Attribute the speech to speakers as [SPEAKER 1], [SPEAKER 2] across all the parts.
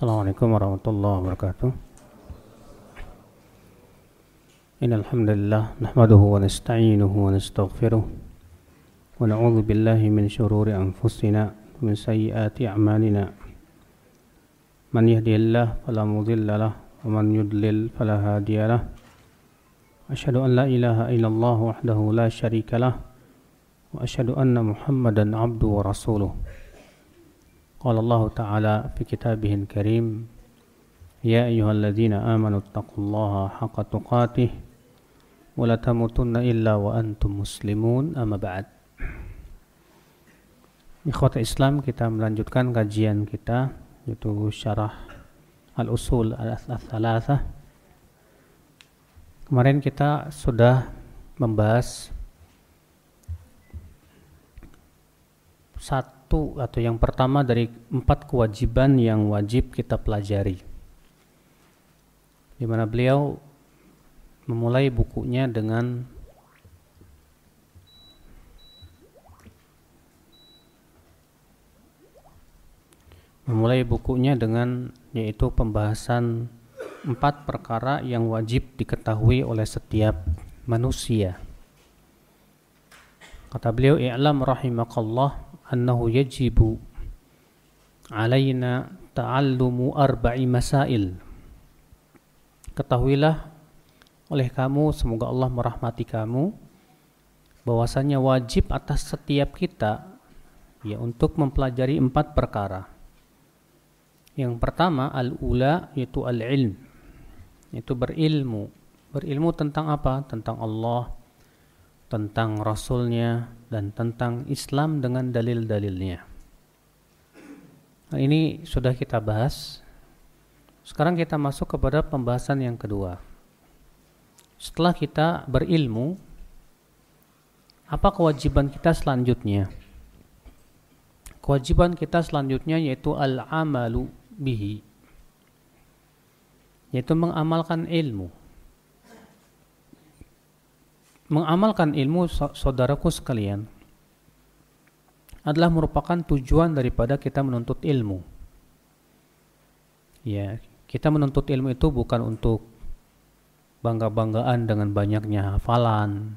[SPEAKER 1] Assalamualaikum warahmatullahi wabarakatuh. إن الحمد لله نحمده ونستعينه ونستغفره ونعوذ بالله من شرور أنفسنا ومن سيئات أعمالنا. من يهدي الله فلا مضل له ومن يضلل فلا هادي له. أشهد أن لا إله إلا الله وحده لا شريك له وأشهد أن محمدا عبده ورسوله. قال الله تعالى في كتابه الكريم يا أيها الذين آمنوا اتقوا الله حق تقاته ولا تموتن إلا وأنتم مسلمون أما بعد Ikhwata Islam kita melanjutkan kajian kita yaitu syarah al-usul al-thalatha Kemarin kita sudah membahas satu atau yang pertama dari empat kewajiban yang wajib kita pelajari di mana beliau memulai bukunya dengan memulai bukunya dengan yaitu pembahasan empat perkara yang wajib diketahui oleh setiap manusia. Kata beliau, "I'lam rahimakallah annahu yajibu alaina ta'allumu arba'i masail." Ketahuilah oleh kamu, semoga Allah merahmati kamu, bahwasanya wajib atas setiap kita ya untuk mempelajari empat perkara. Yang pertama al-ula yaitu al-ilm, yaitu berilmu. Berilmu tentang apa? Tentang Allah, tentang Rasulnya, dan tentang Islam dengan dalil-dalilnya. Nah, ini sudah kita bahas. Sekarang kita masuk kepada pembahasan yang kedua setelah kita berilmu, apa kewajiban kita selanjutnya? Kewajiban kita selanjutnya yaitu al-amalu bihi. Yaitu mengamalkan ilmu. Mengamalkan ilmu saudaraku sekalian adalah merupakan tujuan daripada kita menuntut ilmu. Ya, kita menuntut ilmu itu bukan untuk bangga-banggaan dengan banyaknya hafalan.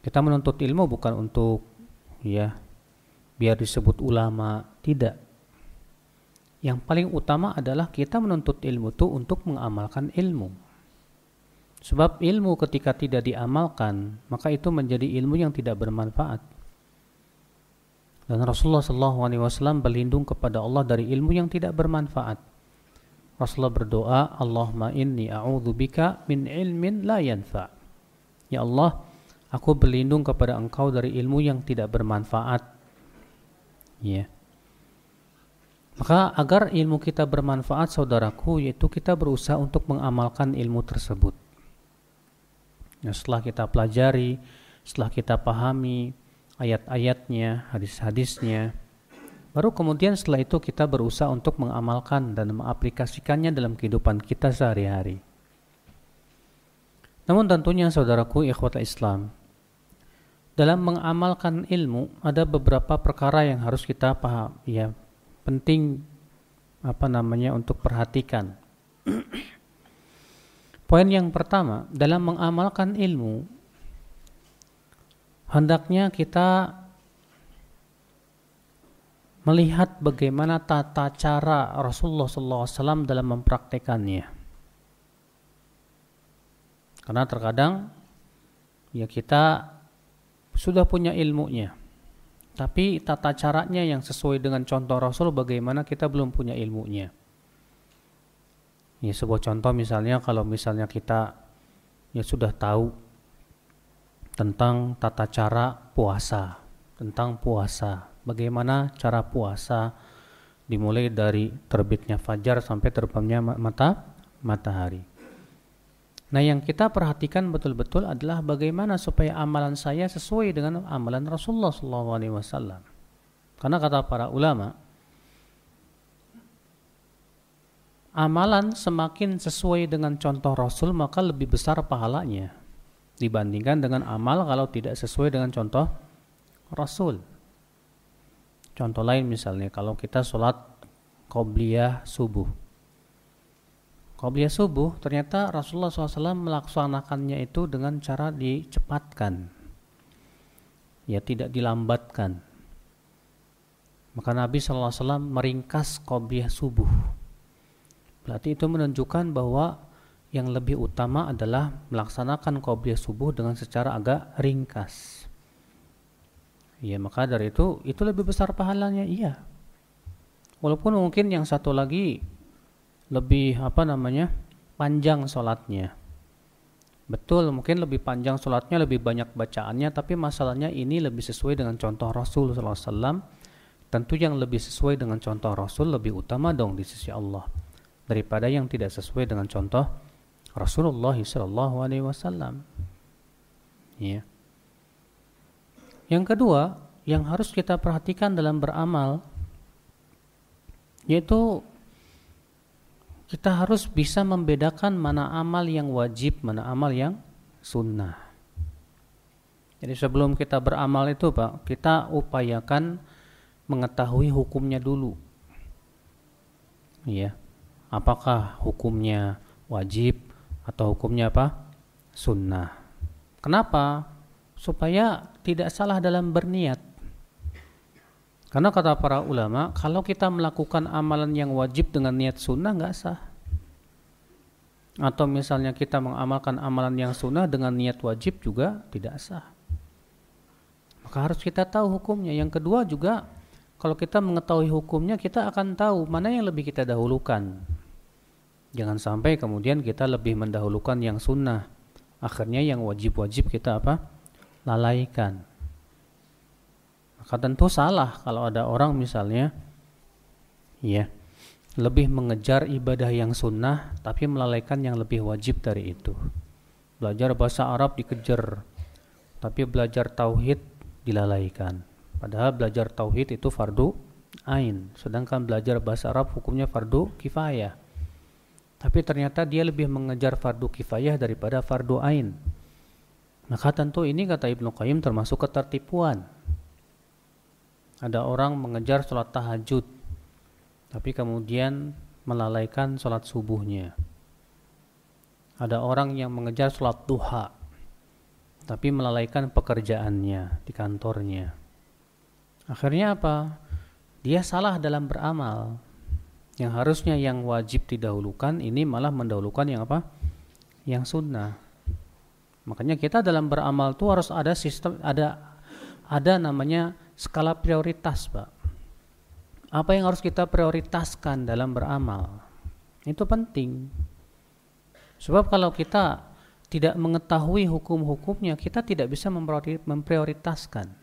[SPEAKER 1] Kita menuntut ilmu bukan untuk ya biar disebut ulama, tidak. Yang paling utama adalah kita menuntut ilmu itu untuk mengamalkan ilmu. Sebab ilmu ketika tidak diamalkan, maka itu menjadi ilmu yang tidak bermanfaat. Dan Rasulullah SAW berlindung kepada Allah dari ilmu yang tidak bermanfaat. Rasulullah berdoa, Allahumma inni bika min ilmin la yanfa. Ya Allah, aku berlindung kepada Engkau dari ilmu yang tidak bermanfaat. Ya. Maka agar ilmu kita bermanfaat, saudaraku, yaitu kita berusaha untuk mengamalkan ilmu tersebut. Ya, setelah kita pelajari, setelah kita pahami ayat-ayatnya, hadis-hadisnya, Baru kemudian setelah itu kita berusaha untuk mengamalkan dan mengaplikasikannya dalam kehidupan kita sehari-hari. Namun tentunya saudaraku ikhwata Islam, dalam mengamalkan ilmu ada beberapa perkara yang harus kita paham, ya penting apa namanya untuk perhatikan. Poin yang pertama, dalam mengamalkan ilmu hendaknya kita melihat bagaimana tata cara Rasulullah SAW dalam mempraktekannya. Karena terkadang ya kita sudah punya ilmunya, tapi tata caranya yang sesuai dengan contoh Rasul bagaimana kita belum punya ilmunya. Ya sebuah contoh misalnya kalau misalnya kita ya sudah tahu tentang tata cara puasa, tentang puasa, bagaimana cara puasa dimulai dari terbitnya fajar sampai terbangnya mata matahari. Nah, yang kita perhatikan betul-betul adalah bagaimana supaya amalan saya sesuai dengan amalan Rasulullah SAW. Karena kata para ulama, amalan semakin sesuai dengan contoh Rasul maka lebih besar pahalanya dibandingkan dengan amal kalau tidak sesuai dengan contoh Rasul. Contoh lain misalnya kalau kita sholat qobliyah subuh. Qobliyah subuh ternyata Rasulullah SAW melaksanakannya itu dengan cara dicepatkan. Ya tidak dilambatkan. Maka Nabi SAW meringkas qobliyah subuh. Berarti itu menunjukkan bahwa yang lebih utama adalah melaksanakan qobliyah subuh dengan secara agak ringkas. Ya maka dari itu itu lebih besar pahalanya iya. Walaupun mungkin yang satu lagi lebih apa namanya panjang sholatnya. Betul mungkin lebih panjang sholatnya lebih banyak bacaannya tapi masalahnya ini lebih sesuai dengan contoh Rasul SAW. Tentu yang lebih sesuai dengan contoh Rasul lebih utama dong di sisi Allah daripada yang tidak sesuai dengan contoh Rasulullah SAW. Ya. Yang kedua, yang harus kita perhatikan dalam beramal yaitu kita harus bisa membedakan mana amal yang wajib, mana amal yang sunnah. Jadi sebelum kita beramal itu Pak, kita upayakan mengetahui hukumnya dulu. Iya. Apakah hukumnya wajib atau hukumnya apa? Sunnah. Kenapa? Supaya tidak salah dalam berniat. Karena kata para ulama, kalau kita melakukan amalan yang wajib dengan niat sunnah nggak sah. Atau misalnya kita mengamalkan amalan yang sunnah dengan niat wajib juga tidak sah. Maka harus kita tahu hukumnya. Yang kedua juga, kalau kita mengetahui hukumnya, kita akan tahu mana yang lebih kita dahulukan. Jangan sampai kemudian kita lebih mendahulukan yang sunnah. Akhirnya yang wajib-wajib kita apa? lalaikan. Maka tentu salah kalau ada orang misalnya ya lebih mengejar ibadah yang sunnah tapi melalaikan yang lebih wajib dari itu. Belajar bahasa Arab dikejar tapi belajar tauhid dilalaikan. Padahal belajar tauhid itu fardu ain, sedangkan belajar bahasa Arab hukumnya fardu kifayah. Tapi ternyata dia lebih mengejar fardu kifayah daripada fardu ain. Maka tentu ini kata Ibnu Qayyim termasuk ketertipuan. Ada orang mengejar sholat tahajud, tapi kemudian melalaikan sholat subuhnya. Ada orang yang mengejar sholat duha, tapi melalaikan pekerjaannya di kantornya. Akhirnya apa? Dia salah dalam beramal. Yang harusnya yang wajib didahulukan, ini malah mendahulukan yang apa? Yang sunnah. Makanya kita dalam beramal itu harus ada sistem ada ada namanya skala prioritas, Pak. Apa yang harus kita prioritaskan dalam beramal? Itu penting. Sebab kalau kita tidak mengetahui hukum-hukumnya, kita tidak bisa memprioritaskan.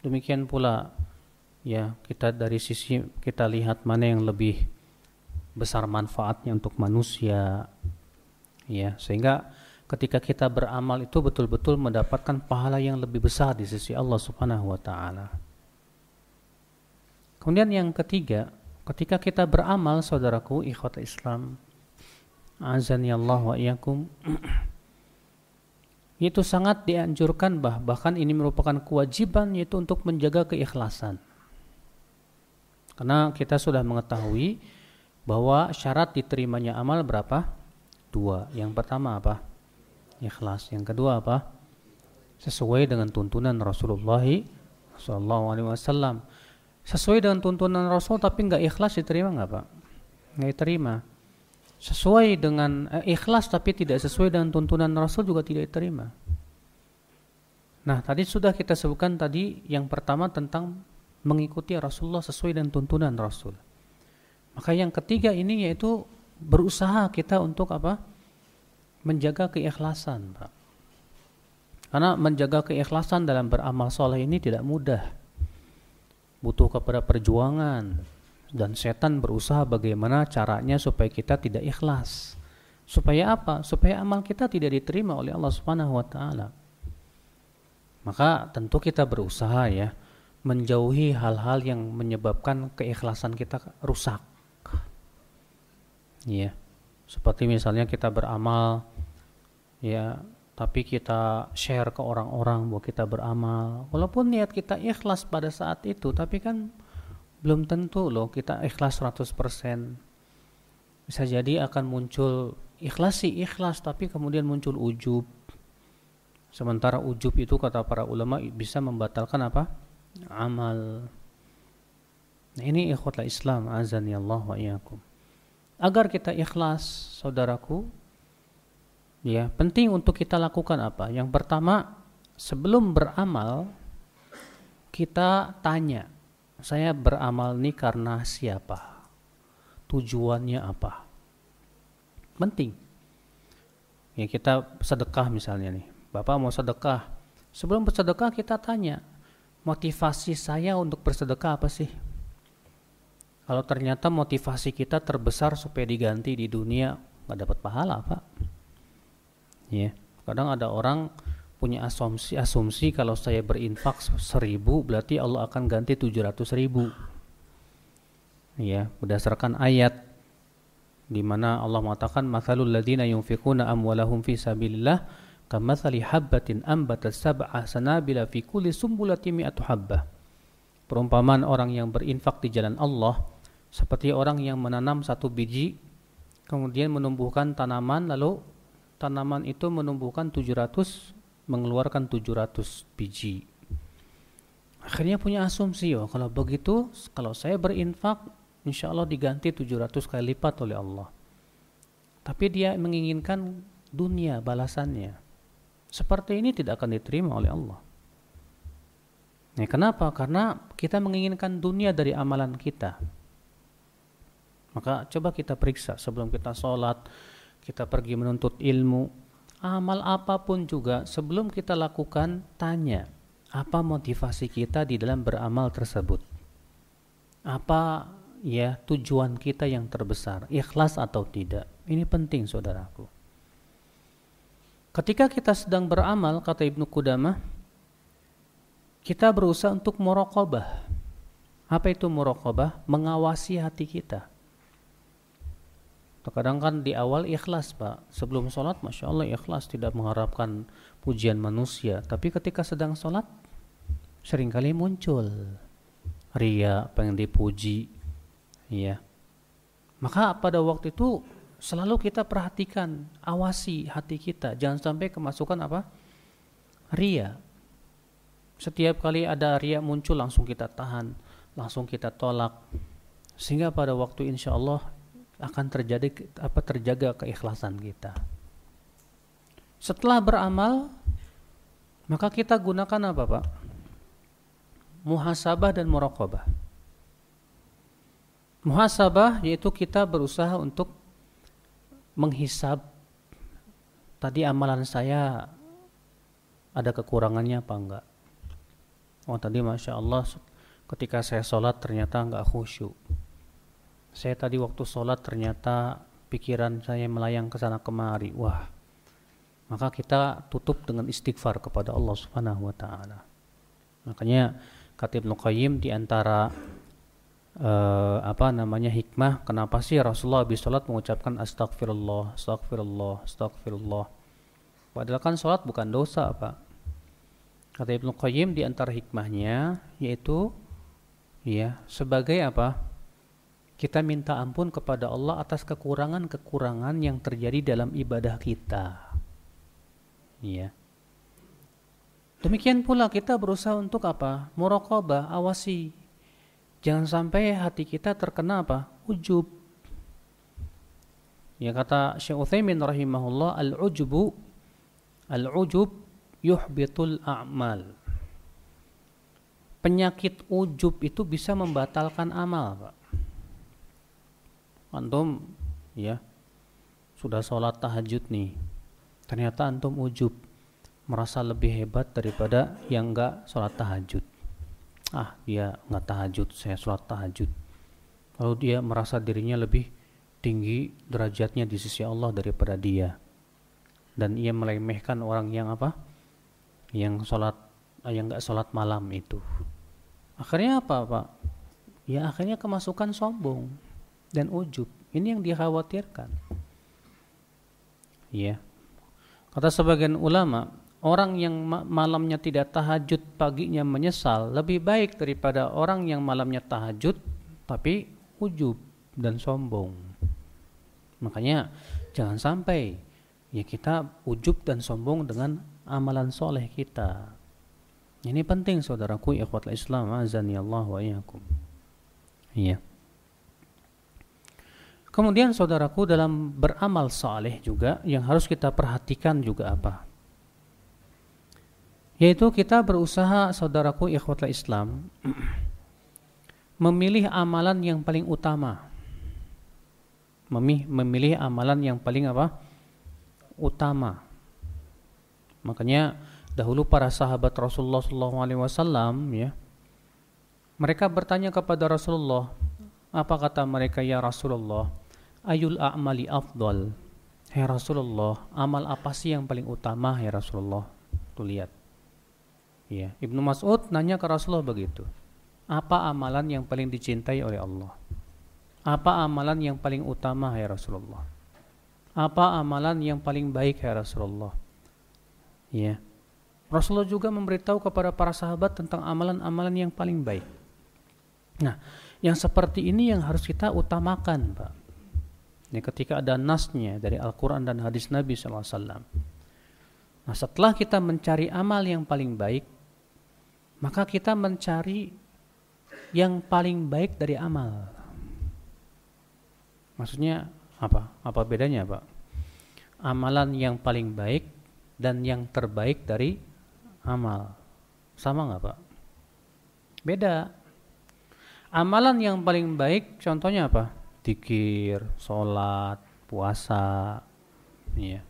[SPEAKER 1] Demikian pula ya, kita dari sisi kita lihat mana yang lebih besar manfaatnya untuk manusia. Ya, sehingga ketika kita beramal itu betul-betul mendapatkan pahala yang lebih besar di sisi Allah Subhanahu wa taala. Kemudian yang ketiga, ketika kita beramal saudaraku ikhwat Islam, azani Allah wa iyyakum itu sangat dianjurkan bah bahkan ini merupakan kewajiban yaitu untuk menjaga keikhlasan. Karena kita sudah mengetahui bahwa syarat diterimanya amal berapa? Dua. Yang pertama apa? ikhlas. Yang kedua apa? Sesuai dengan tuntunan Rasulullah Wasallam. Sesuai dengan tuntunan Rasul tapi nggak ikhlas diterima nggak pak? Nggak diterima. Sesuai dengan eh, ikhlas tapi tidak sesuai dengan tuntunan Rasul juga tidak diterima. Nah tadi sudah kita sebutkan tadi yang pertama tentang mengikuti Rasulullah sesuai dengan tuntunan Rasul. Maka yang ketiga ini yaitu berusaha kita untuk apa? menjaga keikhlasan, Pak. Karena menjaga keikhlasan dalam beramal soleh ini tidak mudah. Butuh kepada perjuangan dan setan berusaha bagaimana caranya supaya kita tidak ikhlas. Supaya apa? Supaya amal kita tidak diterima oleh Allah Subhanahu wa taala. Maka tentu kita berusaha ya menjauhi hal-hal yang menyebabkan keikhlasan kita rusak. Ya. Seperti misalnya kita beramal ya tapi kita share ke orang-orang bahwa kita beramal walaupun niat kita ikhlas pada saat itu tapi kan belum tentu loh kita ikhlas 100%. Bisa jadi akan muncul ikhlas sih ikhlas tapi kemudian muncul ujub. Sementara ujub itu kata para ulama bisa membatalkan apa? Amal. Nah, ini ikhwatlah Islam azan ya Allah wa iyyakum. Agar kita ikhlas, saudaraku, ya, penting untuk kita lakukan apa? Yang pertama, sebelum beramal kita tanya, saya beramal ini karena siapa? Tujuannya apa? Penting. Ya kita sedekah misalnya nih. Bapak mau sedekah. Sebelum bersedekah kita tanya, motivasi saya untuk bersedekah apa sih? Kalau ternyata motivasi kita terbesar supaya diganti di dunia, nggak dapat pahala, Pak. Ya, kadang ada orang punya asumsi asumsi kalau saya berinfak seribu berarti Allah akan ganti tujuh ratus ribu. Ya, berdasarkan ayat di mana Allah mengatakan masalul ladina yunfikuna amwalahum fi sabilillah kamathali habbatin ambatat sab'a sanabila fi kulli sumbulati mi'atu habbah. Perumpamaan orang yang berinfak di jalan Allah seperti orang yang menanam satu biji kemudian menumbuhkan tanaman lalu tanaman itu menumbuhkan 700 mengeluarkan 700 biji. Akhirnya punya asumsi oh kalau begitu kalau saya berinfak insya Allah diganti 700 kali lipat oleh Allah. Tapi dia menginginkan dunia balasannya seperti ini tidak akan diterima oleh Allah Nah, kenapa? Karena kita menginginkan dunia dari amalan kita. Maka coba kita periksa sebelum kita sholat, kita pergi menuntut ilmu, amal apa pun juga sebelum kita lakukan tanya apa motivasi kita di dalam beramal tersebut. Apa ya tujuan kita yang terbesar, ikhlas atau tidak. Ini penting saudaraku. Ketika kita sedang beramal, kata Ibnu Qudamah, kita berusaha untuk muraqabah. Apa itu muraqabah? Mengawasi hati kita. Terkadang kan di awal ikhlas pak. Sebelum sholat Masya Allah ikhlas. Tidak mengharapkan pujian manusia. Tapi ketika sedang sholat Seringkali muncul. Ria pengen dipuji. Ya Maka pada waktu itu Selalu kita perhatikan Awasi hati kita Jangan sampai kemasukan apa Ria Setiap kali ada ria muncul Langsung kita tahan Langsung kita tolak Sehingga pada waktu insya Allah akan terjadi apa terjaga keikhlasan kita. Setelah beramal, maka kita gunakan apa, Pak? Muhasabah dan muraqabah. Muhasabah yaitu kita berusaha untuk menghisab tadi amalan saya ada kekurangannya apa enggak. Oh tadi Masya Allah ketika saya sholat ternyata enggak khusyuk. Saya tadi waktu sholat ternyata pikiran saya melayang ke sana kemari. Wah maka kita tutup dengan istighfar kepada Allah Subhanahu wa taala. Makanya kata Ibnu Qayyim di antara uh, apa namanya hikmah kenapa sih Rasulullah habis sholat mengucapkan astagfirullah astagfirullah astagfirullah padahal kan sholat bukan dosa Pak kata Ibnu Qayyim di antara hikmahnya yaitu ya sebagai apa kita minta ampun kepada Allah atas kekurangan-kekurangan yang terjadi dalam ibadah kita. Ya. Demikian pula kita berusaha untuk apa? Muraqabah, awasi. Jangan sampai hati kita terkena apa? Ujub. Ya kata Syekh Utsaimin rahimahullah, al-ujubu al-ujub yuhbitul a'mal. Penyakit ujub itu bisa membatalkan amal, Pak antum ya sudah sholat tahajud nih ternyata antum ujub merasa lebih hebat daripada yang enggak sholat tahajud ah dia enggak tahajud saya sholat tahajud lalu dia merasa dirinya lebih tinggi derajatnya di sisi Allah daripada dia dan ia melemehkan orang yang apa yang sholat yang enggak sholat malam itu akhirnya apa pak ya akhirnya kemasukan sombong dan ujub. Ini yang dikhawatirkan. Ya. Kata sebagian ulama, orang yang malamnya tidak tahajud paginya menyesal lebih baik daripada orang yang malamnya tahajud tapi ujub dan sombong. Makanya jangan sampai ya kita ujub dan sombong dengan amalan soleh kita. Ini penting saudaraku ikhwatul Islam azani Allah wa iyyakum. Iya. Kemudian saudaraku dalam beramal saleh juga yang harus kita perhatikan juga apa? Yaitu kita berusaha saudaraku ikhwatul Islam memilih amalan yang paling utama. Memilih amalan yang paling apa? Utama. Makanya dahulu para sahabat Rasulullah SAW ya, mereka bertanya kepada Rasulullah, apa kata mereka ya Rasulullah? ayul a'mali afdal Hai Rasulullah amal apa sih yang paling utama ya Rasulullah tuh lihat ya Ibnu Mas'ud nanya ke Rasulullah begitu. Apa amalan yang paling dicintai oleh Allah? Apa amalan yang paling utama ya Rasulullah? Apa amalan yang paling baik ya Rasulullah? Ya Rasulullah juga memberitahu kepada para sahabat tentang amalan-amalan yang paling baik. Nah yang seperti ini yang harus kita utamakan Pak. Ini ketika ada nasnya dari Al-Quran dan hadis Nabi SAW. Nah setelah kita mencari amal yang paling baik, maka kita mencari yang paling baik dari amal. Maksudnya apa? Apa bedanya Pak? Amalan yang paling baik dan yang terbaik dari amal. Sama nggak Pak? Beda. Amalan yang paling baik contohnya apa? dikir, sholat, puasa. Ya.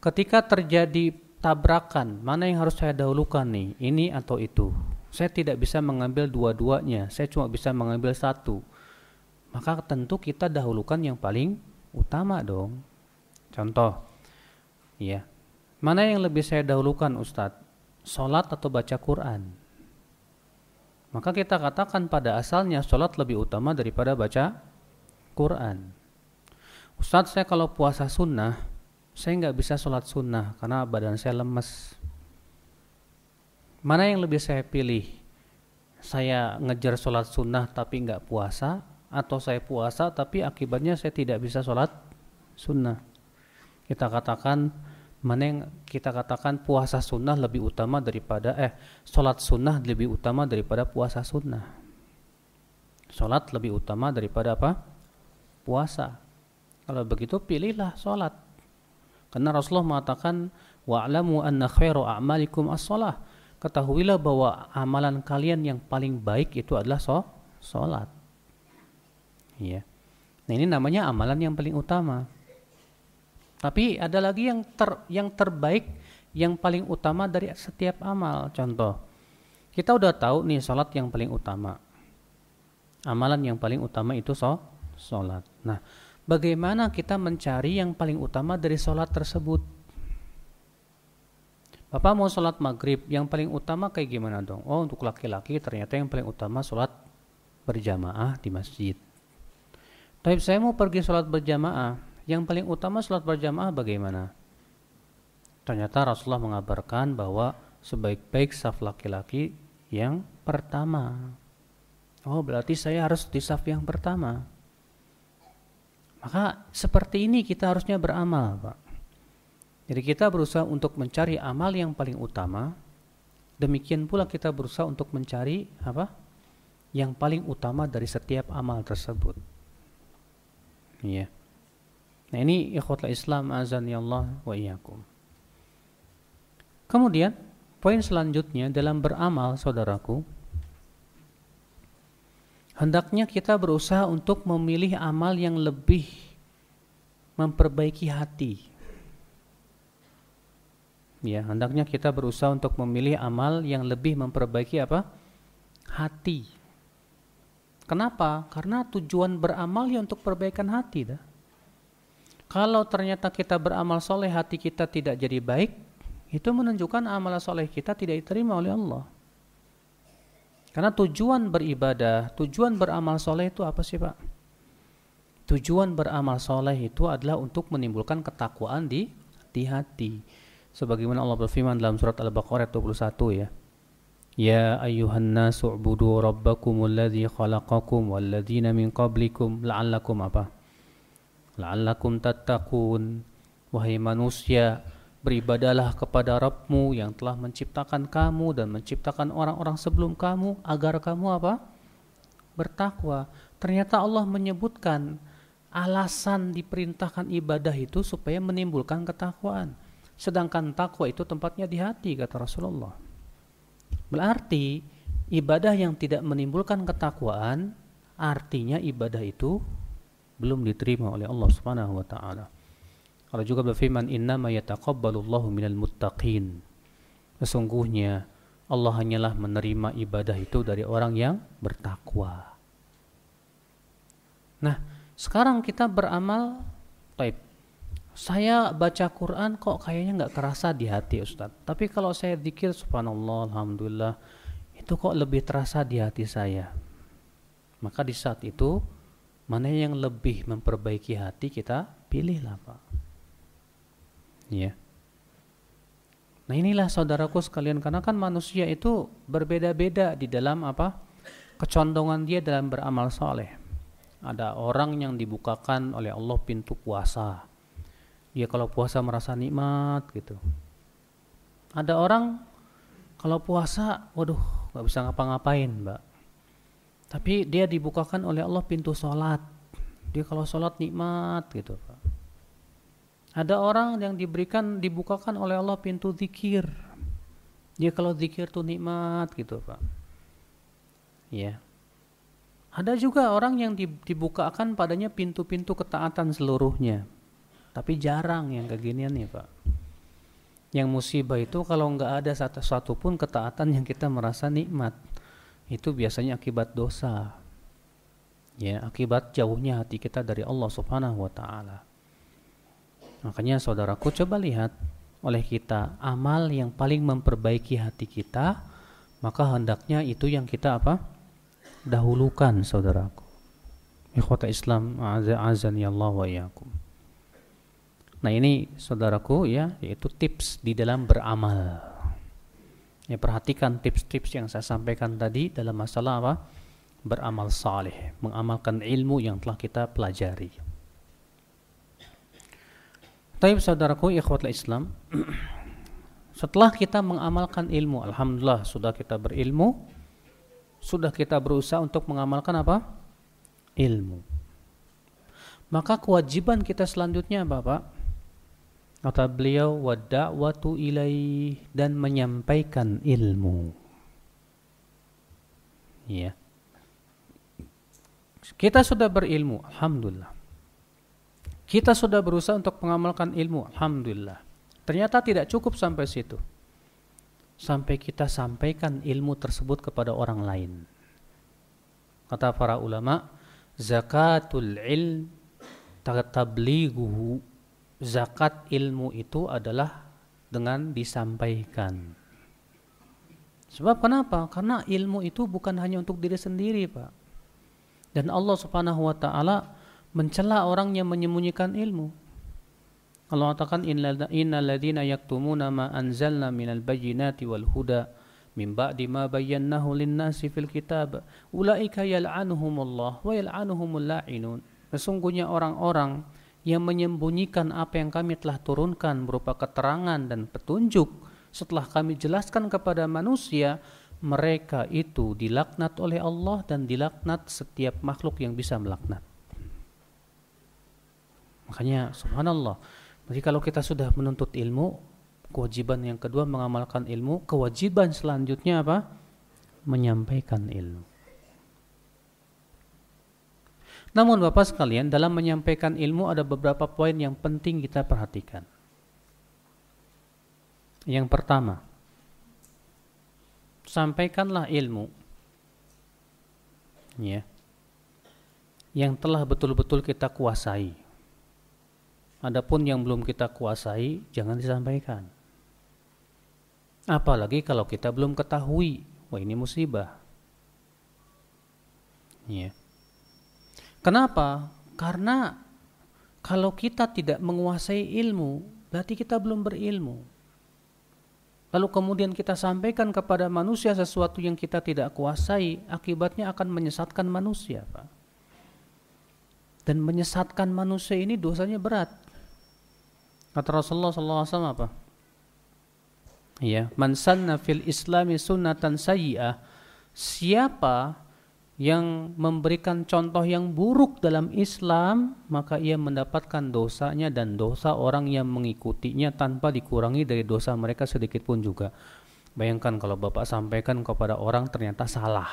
[SPEAKER 1] Ketika terjadi tabrakan, mana yang harus saya dahulukan nih, ini atau itu? Saya tidak bisa mengambil dua-duanya, saya cuma bisa mengambil satu. Maka tentu kita dahulukan yang paling utama dong. Contoh, ya, mana yang lebih saya dahulukan Ustadz? Sholat atau baca Quran? Maka kita katakan pada asalnya sholat lebih utama daripada baca Quran. Ustadz saya kalau puasa sunnah, saya nggak bisa sholat sunnah karena badan saya lemes. Mana yang lebih saya pilih? Saya ngejar sholat sunnah tapi nggak puasa, atau saya puasa tapi akibatnya saya tidak bisa sholat sunnah. Kita katakan mana yang kita katakan puasa sunnah lebih utama daripada eh sholat sunnah lebih utama daripada puasa sunnah. Sholat lebih utama daripada apa? puasa. Kalau begitu pilihlah sholat. Karena Rasulullah mengatakan wa'lamu anna khairu a'malikum as-shalah. Ketahuilah bahwa amalan kalian yang paling baik itu adalah sholat. Ya. Nah ini namanya amalan yang paling utama. Tapi ada lagi yang ter, yang terbaik, yang paling utama dari setiap amal. Contoh, kita udah tahu nih sholat yang paling utama. Amalan yang paling utama itu sholat. Nah, bagaimana kita mencari yang paling utama dari sholat tersebut? Bapak mau sholat maghrib, yang paling utama kayak gimana dong? Oh, untuk laki-laki ternyata yang paling utama sholat berjamaah di masjid. Tapi saya mau pergi sholat berjamaah, yang paling utama sholat berjamaah bagaimana? Ternyata Rasulullah mengabarkan bahwa sebaik-baik saf laki-laki yang pertama. Oh, berarti saya harus di saf yang pertama. Maka seperti ini kita harusnya beramal, Pak. Jadi kita berusaha untuk mencari amal yang paling utama. Demikian pula kita berusaha untuk mencari apa? Yang paling utama dari setiap amal tersebut. Iya. Nah, ini ikhwatul Islam azan ya Allah wa iyyakum. Kemudian, poin selanjutnya dalam beramal, saudaraku, hendaknya kita berusaha untuk memilih amal yang lebih memperbaiki hati. Ya, hendaknya kita berusaha untuk memilih amal yang lebih memperbaiki apa? Hati. Kenapa? Karena tujuan beramal ya untuk perbaikan hati dah. Kalau ternyata kita beramal soleh hati kita tidak jadi baik, itu menunjukkan amal soleh kita tidak diterima oleh Allah. Karena tujuan beribadah, tujuan beramal soleh itu apa sih Pak? Tujuan beramal soleh itu adalah untuk menimbulkan ketakwaan di, di hati. sebagaimana Allah berfirman dalam surat Al-Baqarah 21 ya. Ya ayuhan nasu ubudu rabbakum alladhi khalaqakum walladhina min qablikum la'allakum apa? La'allakum tattaqun. Wahai manusia, beribadalah kepada Rabbmu yang telah menciptakan kamu dan menciptakan orang-orang sebelum kamu agar kamu apa? Bertakwa. Ternyata Allah menyebutkan alasan diperintahkan ibadah itu supaya menimbulkan ketakwaan. Sedangkan takwa itu tempatnya di hati kata Rasulullah. Berarti ibadah yang tidak menimbulkan ketakwaan artinya ibadah itu belum diterima oleh Allah Subhanahu wa taala. Allah juga berfirman inna ma yataqabbalullahu minal muttaqin. Sesungguhnya Allah hanyalah menerima ibadah itu dari orang yang bertakwa. Nah, sekarang kita beramal taib saya baca Quran kok kayaknya nggak kerasa di hati Ustadz. Tapi kalau saya dikir subhanallah, alhamdulillah, itu kok lebih terasa di hati saya. Maka di saat itu, mana yang lebih memperbaiki hati kita pilihlah Pak. Ya. Nah inilah saudaraku sekalian, karena kan manusia itu berbeda-beda di dalam apa? Kecondongan dia dalam beramal soleh. Ada orang yang dibukakan oleh Allah pintu puasa dia kalau puasa merasa nikmat gitu ada orang kalau puasa waduh nggak bisa ngapa-ngapain mbak tapi dia dibukakan oleh Allah pintu sholat dia kalau sholat nikmat gitu ada orang yang diberikan dibukakan oleh Allah pintu zikir dia kalau zikir tuh nikmat gitu pak ya ada juga orang yang dibukakan padanya pintu-pintu ketaatan seluruhnya tapi jarang yang keginian nih Pak. Yang musibah itu kalau nggak ada satu, satu pun ketaatan yang kita merasa nikmat. Itu biasanya akibat dosa. Ya, akibat jauhnya hati kita dari Allah Subhanahu wa taala. Makanya saudaraku coba lihat oleh kita amal yang paling memperbaiki hati kita, maka hendaknya itu yang kita apa? dahulukan saudaraku. Ikhwata Islam azan Allah wa iyyakum. Nah ini saudaraku ya, yaitu tips di dalam beramal. Ya perhatikan tips-tips yang saya sampaikan tadi dalam masalah apa? Beramal saleh, mengamalkan ilmu yang telah kita pelajari. Tapi saudaraku ikhwatul Islam, setelah kita mengamalkan ilmu, alhamdulillah sudah kita berilmu, sudah kita berusaha untuk mengamalkan apa? Ilmu. Maka kewajiban kita selanjutnya apa, Pak? Kata beliau wada'watu ilaih dan menyampaikan ilmu. Ya. Kita sudah berilmu, alhamdulillah. Kita sudah berusaha untuk mengamalkan ilmu, alhamdulillah. Ternyata tidak cukup sampai situ. Sampai kita sampaikan ilmu tersebut kepada orang lain. Kata para ulama, zakatul ilm tatablighuhu zakat ilmu itu adalah dengan disampaikan. Sebab kenapa? Karena ilmu itu bukan hanya untuk diri sendiri, Pak. Dan Allah Subhanahu wa taala mencela orang yang menyembunyikan ilmu. Allah katakan innal ladzina yaktumuna ma anzalna minal bayyinati wal huda min ba'di ma bayyanahu lin-nasi fil kitab ulaika yal'anuhumullah wa yal'anuhumul la'inun. Sesungguhnya orang-orang yang menyembunyikan apa yang kami telah turunkan berupa keterangan dan petunjuk setelah kami jelaskan kepada manusia mereka itu dilaknat oleh Allah dan dilaknat setiap makhluk yang bisa melaknat makanya subhanallah. Jadi kalau kita sudah menuntut ilmu kewajiban yang kedua mengamalkan ilmu kewajiban selanjutnya apa? Menyampaikan ilmu. Namun Bapak sekalian, dalam menyampaikan ilmu ada beberapa poin yang penting kita perhatikan. Yang pertama, sampaikanlah ilmu. Ya. Yang telah betul-betul kita kuasai. Adapun yang belum kita kuasai jangan disampaikan. Apalagi kalau kita belum ketahui, wah ini musibah. Ya. Kenapa? Karena kalau kita tidak menguasai ilmu, berarti kita belum berilmu. lalu kemudian kita sampaikan kepada manusia sesuatu yang kita tidak kuasai, akibatnya akan menyesatkan manusia, Pak. Dan menyesatkan manusia ini dosanya berat. Kata Rasulullah SAW apa? Ya, man sanna fil islami sunnatan sayyi'ah. Siapa yang memberikan contoh yang buruk dalam Islam, maka ia mendapatkan dosanya dan dosa orang yang mengikutinya tanpa dikurangi dari dosa mereka sedikit pun juga. Bayangkan kalau Bapak sampaikan kepada orang ternyata salah.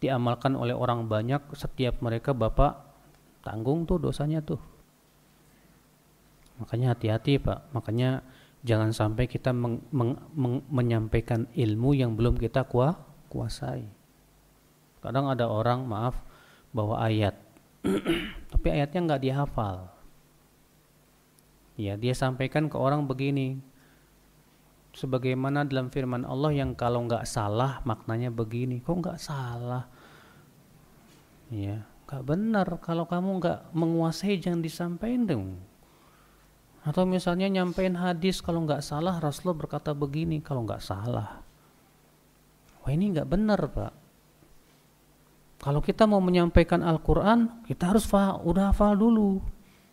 [SPEAKER 1] Diamalkan oleh orang banyak, setiap mereka Bapak tanggung tuh dosanya tuh. Makanya hati-hati Pak, makanya jangan sampai kita meng, meng, meng, menyampaikan ilmu yang belum kita kuasai. Kadang ada orang maaf bawa ayat, tapi ayatnya nggak dihafal. Ya, dia sampaikan ke orang begini, sebagaimana dalam firman Allah yang kalau nggak salah maknanya begini, kok nggak salah? Ya, nggak benar. Kalau kamu nggak menguasai jangan disampaikan dong. Atau misalnya nyampein hadis kalau nggak salah Rasulullah berkata begini kalau nggak salah. Wah ini nggak benar pak. Kalau kita mau menyampaikan Al-Quran, kita harus faham, udah hafal dulu.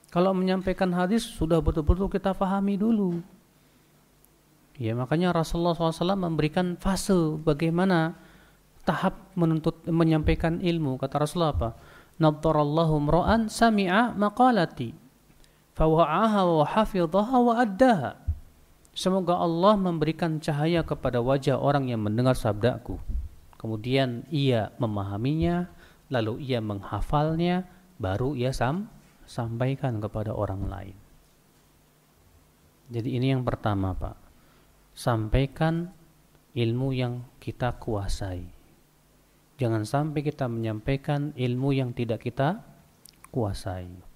[SPEAKER 1] Kalau menyampaikan hadis, sudah betul-betul kita fahami dulu. Ya makanya Rasulullah SAW memberikan fase bagaimana tahap menuntut menyampaikan ilmu. Kata Rasulullah apa? Nadharallahu mra'an sami'a maqalati fawa'aha wa hafidhaha wa addaha. Semoga Allah memberikan cahaya kepada wajah orang yang mendengar sabdaku kemudian ia memahaminya, lalu ia menghafalnya, baru ia sam sampaikan kepada orang lain. Jadi ini yang pertama, Pak. Sampaikan ilmu yang kita kuasai. Jangan sampai kita menyampaikan ilmu yang tidak kita kuasai.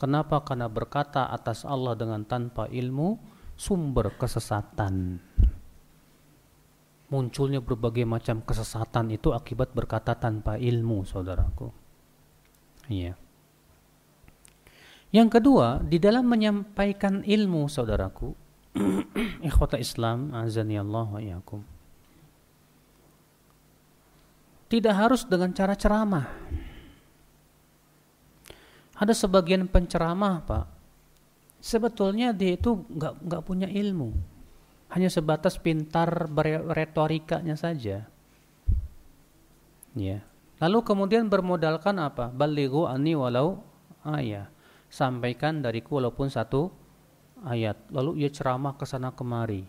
[SPEAKER 1] Kenapa? Karena berkata atas Allah dengan tanpa ilmu sumber kesesatan munculnya berbagai macam kesesatan itu akibat berkata tanpa ilmu, saudaraku. Iya. Yang kedua, di dalam menyampaikan ilmu, saudaraku, ikhwata Islam, azani Allah wa iyakum. Tidak harus dengan cara ceramah. Ada sebagian penceramah, Pak. Sebetulnya dia itu nggak nggak punya ilmu hanya sebatas pintar retorikanya saja. Ya. Lalu kemudian bermodalkan apa? Balighu ani walau ayat. Sampaikan dariku walaupun satu ayat. Lalu ia ceramah ke sana kemari.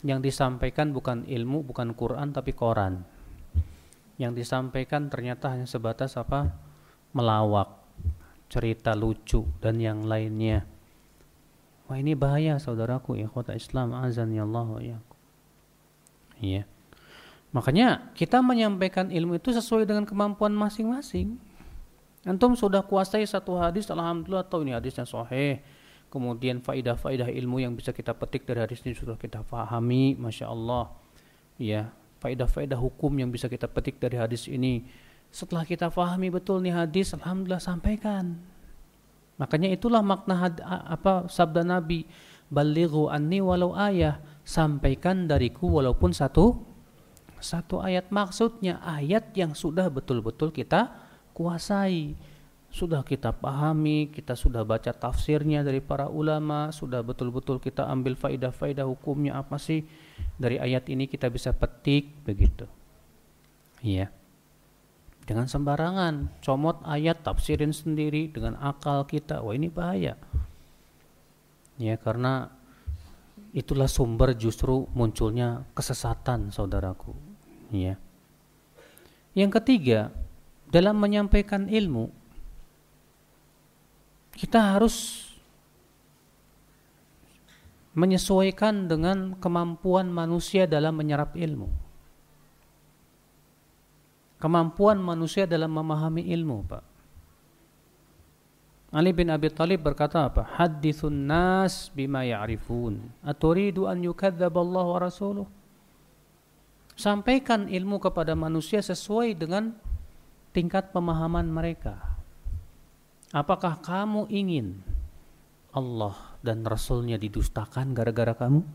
[SPEAKER 1] Yang disampaikan bukan ilmu, bukan Quran tapi koran. Yang disampaikan ternyata hanya sebatas apa? Melawak, cerita lucu dan yang lainnya Wah ini bahaya saudaraku ya kota Islam azan ya Allah ya. Iya. Makanya kita menyampaikan ilmu itu sesuai dengan kemampuan masing-masing. Antum sudah kuasai satu hadis, alhamdulillah atau ini hadisnya sahih. Kemudian faidah-faidah ilmu yang bisa kita petik dari hadis ini sudah kita pahami, masya Allah. Ya, faidah-faidah hukum yang bisa kita petik dari hadis ini. Setelah kita pahami betul nih hadis, alhamdulillah sampaikan. Makanya itulah makna had, apa sabda Nabi, "Balighu anni walau ayah." Sampaikan dariku walaupun satu satu ayat maksudnya ayat yang sudah betul-betul kita kuasai sudah kita pahami, kita sudah baca tafsirnya dari para ulama, sudah betul-betul kita ambil faidah-faidah hukumnya apa sih dari ayat ini kita bisa petik begitu. Iya. Jangan sembarangan comot ayat tafsirin sendiri dengan akal kita. Wah ini bahaya. Ya karena itulah sumber justru munculnya kesesatan saudaraku. Ya. Yang ketiga, dalam menyampaikan ilmu kita harus menyesuaikan dengan kemampuan manusia dalam menyerap ilmu kemampuan manusia dalam memahami ilmu, Pak. Ali bin Abi Thalib berkata apa? Hadithun nas bima ya'rifun. Aturidu an Allah wa rasuluh? Sampaikan ilmu kepada manusia sesuai dengan tingkat pemahaman mereka. Apakah kamu ingin Allah dan Rasulnya didustakan gara-gara kamu?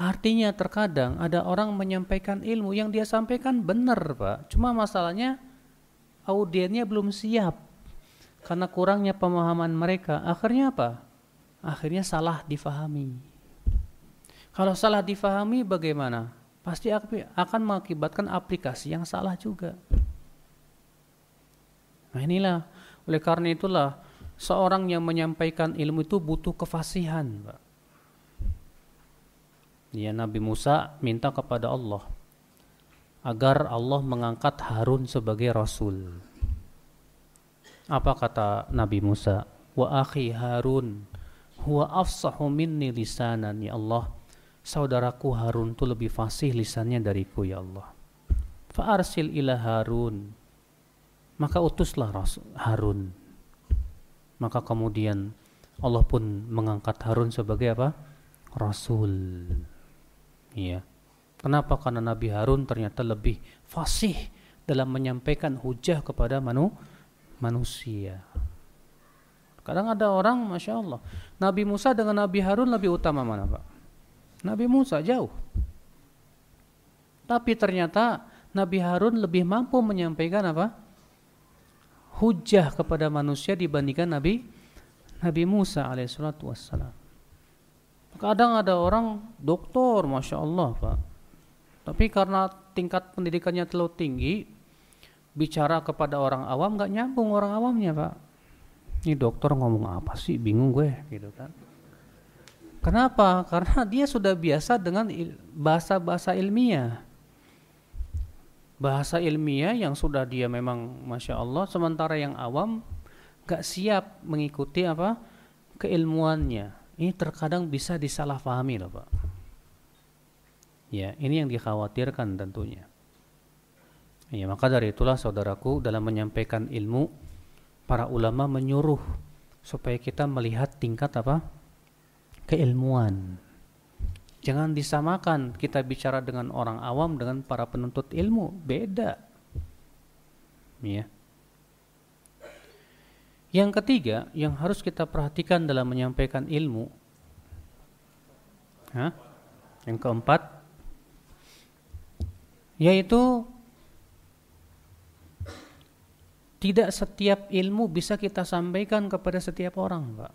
[SPEAKER 1] Artinya terkadang ada orang menyampaikan ilmu yang dia sampaikan benar, Pak. Cuma masalahnya audiennya belum siap karena kurangnya pemahaman mereka. Akhirnya apa? Akhirnya salah difahami. Kalau salah difahami bagaimana? Pasti akan mengakibatkan aplikasi yang salah juga. Nah inilah, oleh karena itulah seorang yang menyampaikan ilmu itu butuh kefasihan. Pak. Ya Nabi Musa minta kepada Allah agar Allah mengangkat Harun sebagai rasul. Apa kata Nabi Musa? Wa akhi Harun huwa afsahu minni lisanan ya Allah. Saudaraku Harun itu lebih fasih lisannya dariku ya Allah. Fa arsil ila Harun maka utuslah Harun. Maka kemudian Allah pun mengangkat Harun sebagai apa? Rasul. Iya. Kenapa? Karena Nabi Harun ternyata lebih fasih dalam menyampaikan hujah kepada manu manusia. Kadang ada orang, masya Allah, Nabi Musa dengan Nabi Harun lebih utama mana pak? Nabi Musa jauh. Tapi ternyata Nabi Harun lebih mampu menyampaikan apa? hujah kepada manusia dibandingkan Nabi Nabi Musa alaihissalatu. Kadang ada orang doktor, masya Allah pak. Tapi karena tingkat pendidikannya terlalu tinggi, bicara kepada orang awam nggak nyambung orang awamnya pak. Ini dokter ngomong apa sih? Bingung gue, gitu kan. Kenapa? Karena dia sudah biasa dengan bahasa-bahasa ilmiah bahasa ilmiah yang sudah dia memang masya Allah sementara yang awam gak siap mengikuti apa keilmuannya ini terkadang bisa disalahpahami loh pak. Ya ini yang dikhawatirkan tentunya. Ya maka dari itulah saudaraku dalam menyampaikan ilmu para ulama menyuruh supaya kita melihat tingkat apa? Keilmuan. Jangan disamakan kita bicara dengan orang awam dengan para penuntut ilmu, beda. Ya. Yang ketiga yang harus kita perhatikan dalam menyampaikan ilmu Hah? Yang keempat yaitu tidak setiap ilmu bisa kita sampaikan kepada setiap orang, Pak.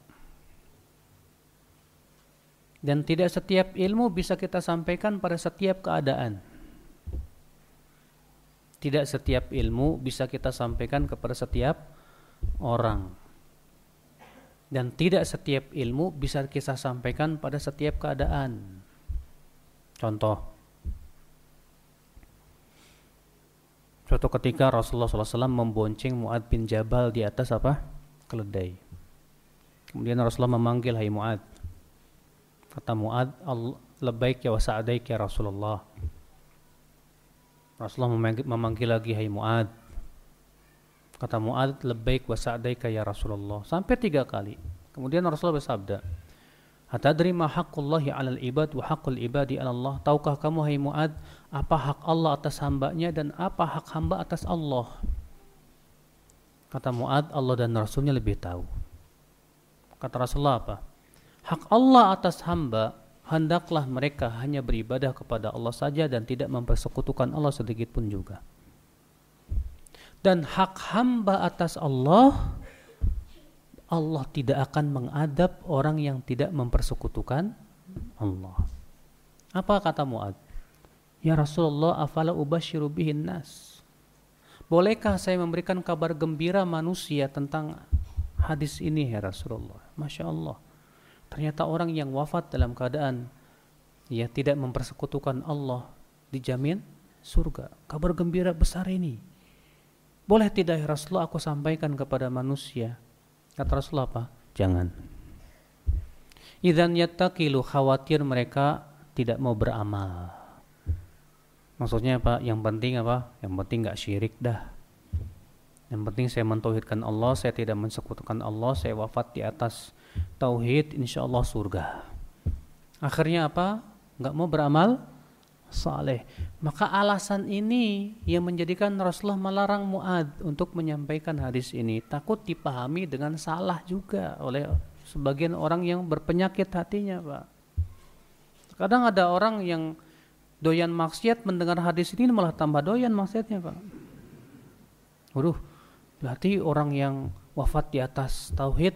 [SPEAKER 1] Dan tidak setiap ilmu bisa kita sampaikan pada setiap keadaan. Tidak setiap ilmu bisa kita sampaikan kepada setiap orang. Dan tidak setiap ilmu bisa kita sampaikan pada setiap keadaan. Contoh. Suatu ketika Rasulullah SAW membonceng Mu'ad bin Jabal di atas apa? Keledai. Kemudian Rasulullah memanggil, Hai Mu'ad, Kata Muad, lebaik ya wasa'adaik ya Rasulullah. Rasulullah memanggil, memanggil lagi hai Muad. Kata Muad, lebaik wasa'adaik ya Rasulullah. Sampai tiga kali. Kemudian Rasulullah bersabda, Atadri ma haqqullahi 'alal ibad wa haqqul ibadi 'ala Allah? Tahukah kamu hai Muad apa hak Allah atas hambanya dan apa hak hamba atas Allah? Kata Muad, Allah dan Rasulnya lebih tahu. Kata Rasulullah apa? Hak Allah atas hamba hendaklah mereka hanya beribadah kepada Allah saja dan tidak mempersekutukan Allah sedikit pun juga. Dan hak hamba atas Allah Allah tidak akan mengadab orang yang tidak mempersekutukan Allah. Apa kata Muad? Ya Rasulullah, afala ubashiru bihin nas. Bolehkah saya memberikan kabar gembira manusia tentang hadis ini ya Rasulullah? Masya Allah. Ternyata orang yang wafat dalam keadaan ya tidak mempersekutukan Allah dijamin surga. Kabar gembira besar ini. Boleh tidak ya Rasulullah aku sampaikan kepada manusia? Kata Rasulullah apa? Jangan. Idan yattaqilu khawatir mereka tidak mau beramal. Maksudnya apa? Yang penting apa? Yang penting nggak syirik dah. Yang penting saya mentauhidkan Allah, saya tidak mensekutukan Allah, saya wafat di atas tauhid, insya Allah surga. Akhirnya apa? Nggak mau beramal saleh. Maka alasan ini yang menjadikan Rasulullah melarang Muad untuk menyampaikan hadis ini. Takut dipahami dengan salah juga oleh sebagian orang yang berpenyakit hatinya, Pak. Kadang ada orang yang doyan maksiat mendengar hadis ini malah tambah doyan maksiatnya pak. Waduh, berarti orang yang wafat di atas tauhid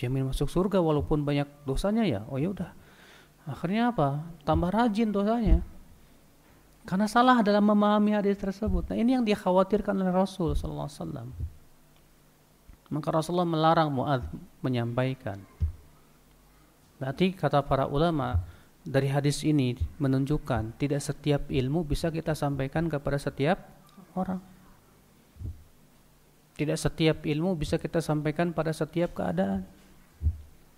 [SPEAKER 1] jamin masuk surga walaupun banyak dosanya ya. Oh ya udah. Akhirnya apa? Tambah rajin dosanya. Karena salah dalam memahami hadis tersebut. Nah ini yang dikhawatirkan oleh Rasul Sallallahu Alaihi Wasallam. Maka Rasulullah melarang Muadz menyampaikan. Berarti kata para ulama dari hadis ini menunjukkan tidak setiap ilmu bisa kita sampaikan kepada setiap orang. Tidak setiap ilmu bisa kita sampaikan pada setiap keadaan.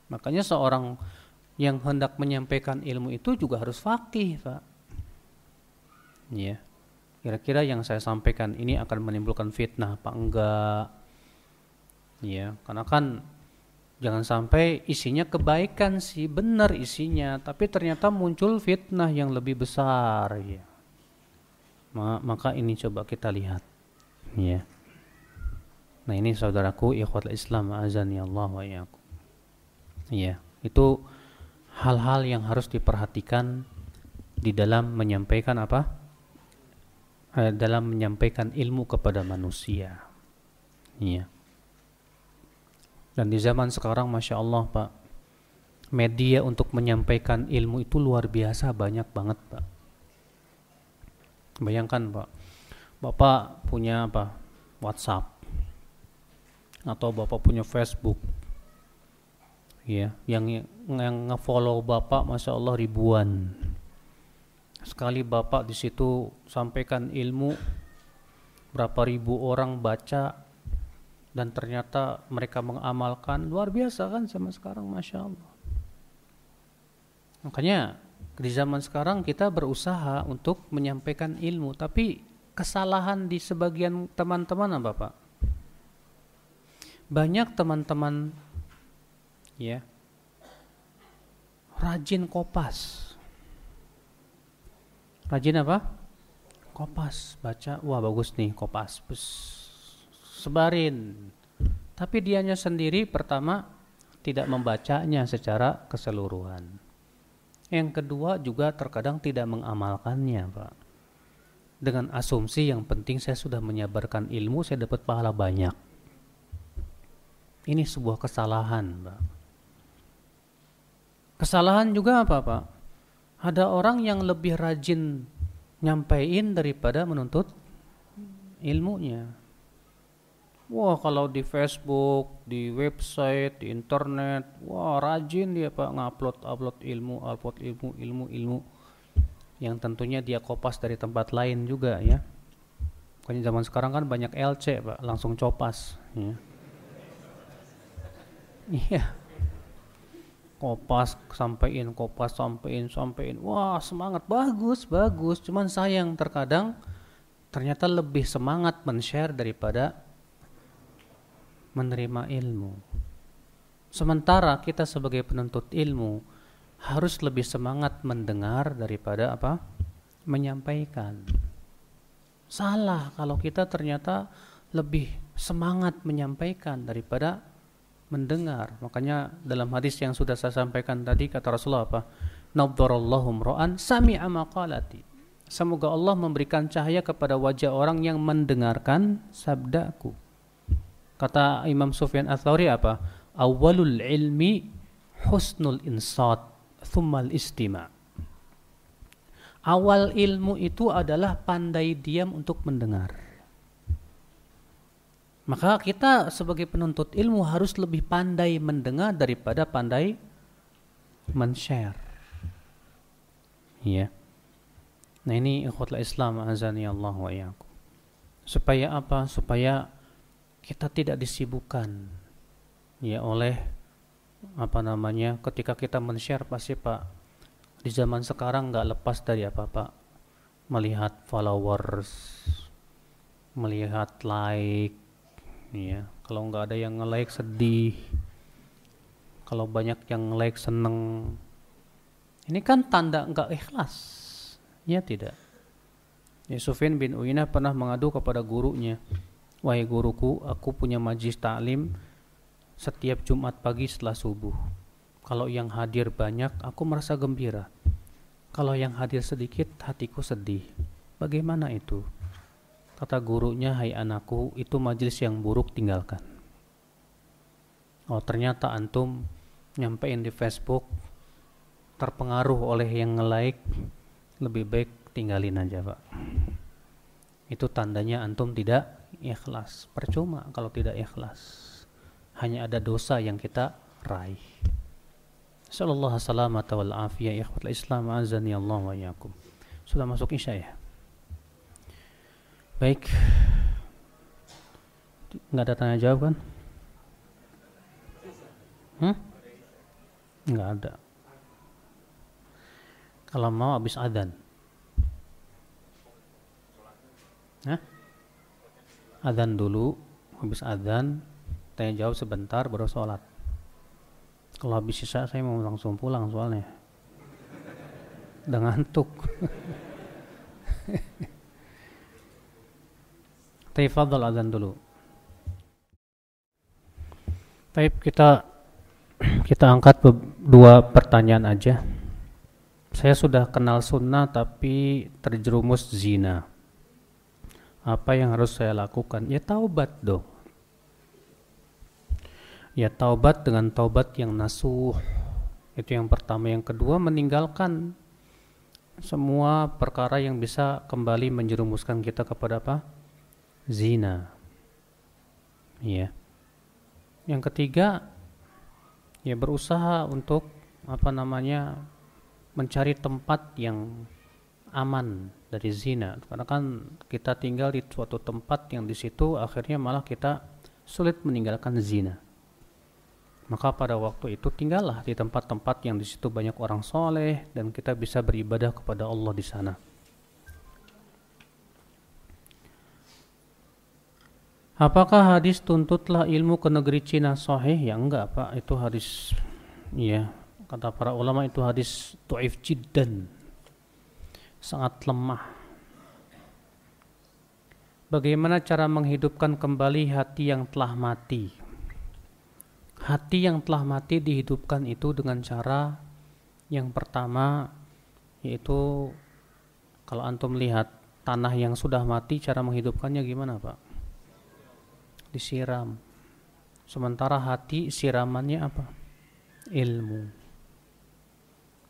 [SPEAKER 1] Makanya seorang yang hendak menyampaikan ilmu itu juga harus fakih, Pak ya kira-kira yang saya sampaikan ini akan menimbulkan fitnah apa enggak? Ya karena kan jangan sampai isinya kebaikan sih benar isinya tapi ternyata muncul fitnah yang lebih besar ya maka ini coba kita lihat ya nah ini saudaraku ikhwatul Islam azani Allah wa ya itu hal-hal yang harus diperhatikan di dalam menyampaikan apa Eh, dalam menyampaikan ilmu kepada manusia. Iya. Dan di zaman sekarang, masya Allah, Pak, media untuk menyampaikan ilmu itu luar biasa banyak banget, Pak. Bayangkan, Pak, Bapak punya apa? WhatsApp atau Bapak punya Facebook. Ya, yang yang nge-follow Bapak masya Allah ribuan sekali Bapak di situ sampaikan ilmu berapa ribu orang baca dan ternyata mereka mengamalkan. Luar biasa kan sama sekarang Masya Allah. Makanya di zaman sekarang kita berusaha untuk menyampaikan ilmu. Tapi kesalahan di sebagian teman-teman apa Pak? Banyak teman-teman ya rajin kopas Rajin apa? Kopas, baca. Wah bagus nih kopas. Bus. Sebarin. Tapi dianya sendiri pertama tidak membacanya secara keseluruhan. Yang kedua juga terkadang tidak mengamalkannya, Pak. Dengan asumsi yang penting saya sudah menyabarkan ilmu, saya dapat pahala banyak. Ini sebuah kesalahan, Pak. Kesalahan juga apa, Pak? Ada orang yang lebih rajin nyampein daripada menuntut ilmunya. Wah kalau di Facebook, di website, di internet, wah rajin dia pak ngupload upload ilmu, upload ilmu, ilmu, ilmu, yang tentunya dia kopas dari tempat lain juga ya. Pokoknya zaman sekarang kan banyak LC pak, langsung copas. Ya. Iya kopas sampein kopas sampein sampein wah semangat. Bagus bagus. Cuman sayang terkadang ternyata lebih semangat men-share daripada menerima ilmu. Sementara kita sebagai penuntut ilmu harus lebih semangat mendengar daripada apa? Menyampaikan. Salah kalau kita ternyata lebih semangat menyampaikan daripada mendengar. Makanya dalam hadis yang sudah saya sampaikan tadi kata Rasulullah apa? Nadharallahu ra'an sami'a maqalati. Semoga Allah memberikan cahaya kepada wajah orang yang mendengarkan sabdaku. Kata Imam Sufyan Ats-Tsauri apa? Awalul ilmi husnul insat, thummal istima. Awal ilmu itu adalah pandai diam untuk mendengar. Maka kita sebagai penuntut ilmu harus lebih pandai mendengar daripada pandai men-share. Ya. Nah ini ikhwatlah Islam azani Allah wa iyyakum. Supaya apa? Supaya kita tidak disibukkan ya oleh apa namanya ketika kita men-share pasti Pak di zaman sekarang nggak lepas dari apa Pak melihat followers melihat like ya kalau nggak ada yang nge-like sedih kalau banyak yang nge-like seneng. Ini kan tanda nggak ikhlas. Ya tidak? Sufyan bin Uyainah pernah mengadu kepada gurunya wahai guruku aku punya majlis taklim setiap Jumat pagi setelah subuh. Kalau yang hadir banyak aku merasa gembira. Kalau yang hadir sedikit, hatiku sedih. Bagaimana itu? Kata gurunya, hai anakku, itu majelis yang buruk tinggalkan. Oh ternyata antum nyampein di Facebook terpengaruh oleh yang nge-like lebih baik tinggalin aja pak itu tandanya antum tidak ikhlas percuma kalau tidak ikhlas hanya ada dosa yang kita raih Sallallahu salamata wal afiyah ikhwatul Islam azani Allah wa yakum. Sudah masuk Isya ya? Baik. Enggak ada tanya jawab kan? Hmm? Enggak ada. Kalau mau habis adzan. Hah? Adzan dulu, habis adzan tanya jawab sebentar baru sholat. Kalau habis sisa saya mau langsung pulang soalnya. Udah ngantuk. Taifadol adzan dulu. Taib kita kita angkat dua pertanyaan aja. Saya sudah kenal sunnah tapi terjerumus zina. Apa yang harus saya lakukan? Ya taubat dong ya taubat dengan taubat yang nasuh itu yang pertama yang kedua meninggalkan semua perkara yang bisa kembali menjerumuskan kita kepada apa zina. Ya yang ketiga ya berusaha untuk apa namanya mencari tempat yang aman dari zina. Karena kan kita tinggal di suatu tempat yang di situ akhirnya malah kita sulit meninggalkan zina. Maka pada waktu itu tinggallah di tempat-tempat yang di situ banyak orang soleh dan kita bisa beribadah kepada Allah di sana. Apakah hadis tuntutlah ilmu ke negeri Cina sahih? Ya enggak pak, itu hadis ya kata para ulama itu hadis tu'if jiddan sangat lemah. Bagaimana cara menghidupkan kembali hati yang telah mati? hati yang telah mati dihidupkan itu dengan cara yang pertama yaitu kalau antum lihat tanah yang sudah mati cara menghidupkannya gimana Pak? Disiram. Sementara hati siramannya apa? Ilmu.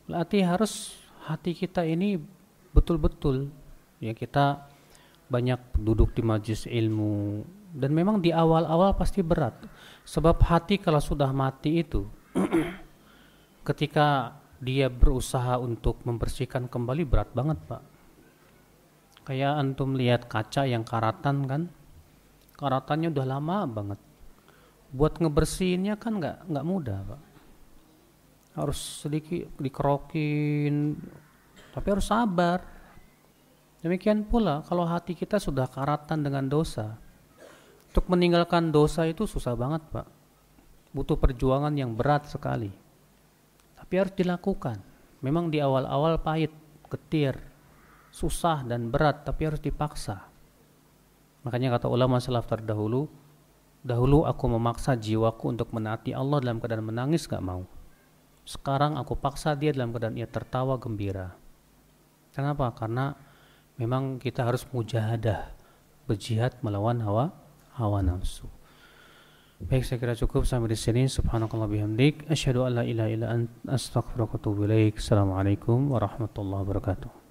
[SPEAKER 1] Berarti harus hati kita ini betul-betul ya kita banyak duduk di majlis ilmu dan memang di awal-awal pasti berat sebab hati kalau sudah mati itu ketika dia berusaha untuk membersihkan kembali berat banget pak kayak antum lihat kaca yang karatan kan karatannya udah lama banget buat ngebersihinnya kan nggak nggak mudah pak harus sedikit dikerokin tapi harus sabar demikian pula kalau hati kita sudah karatan dengan dosa untuk meninggalkan dosa itu susah banget, Pak. Butuh perjuangan yang berat sekali. Tapi harus dilakukan. Memang di awal-awal pahit, getir, susah dan berat, tapi harus dipaksa. Makanya kata ulama salaf terdahulu, dahulu aku memaksa jiwaku untuk menaati Allah dalam keadaan menangis gak mau. Sekarang aku paksa dia dalam keadaan ia tertawa gembira. Kenapa? Karena memang kita harus mujahadah, berjihad melawan hawa hawa nafsu. Baik, saya kira cukup sampai di sini. Subhanakallah bihamdik. Asyhadu an la ilaha illa anta astaghfiruka wa atubu ilaik. Assalamualaikum warahmatullahi wabarakatuh.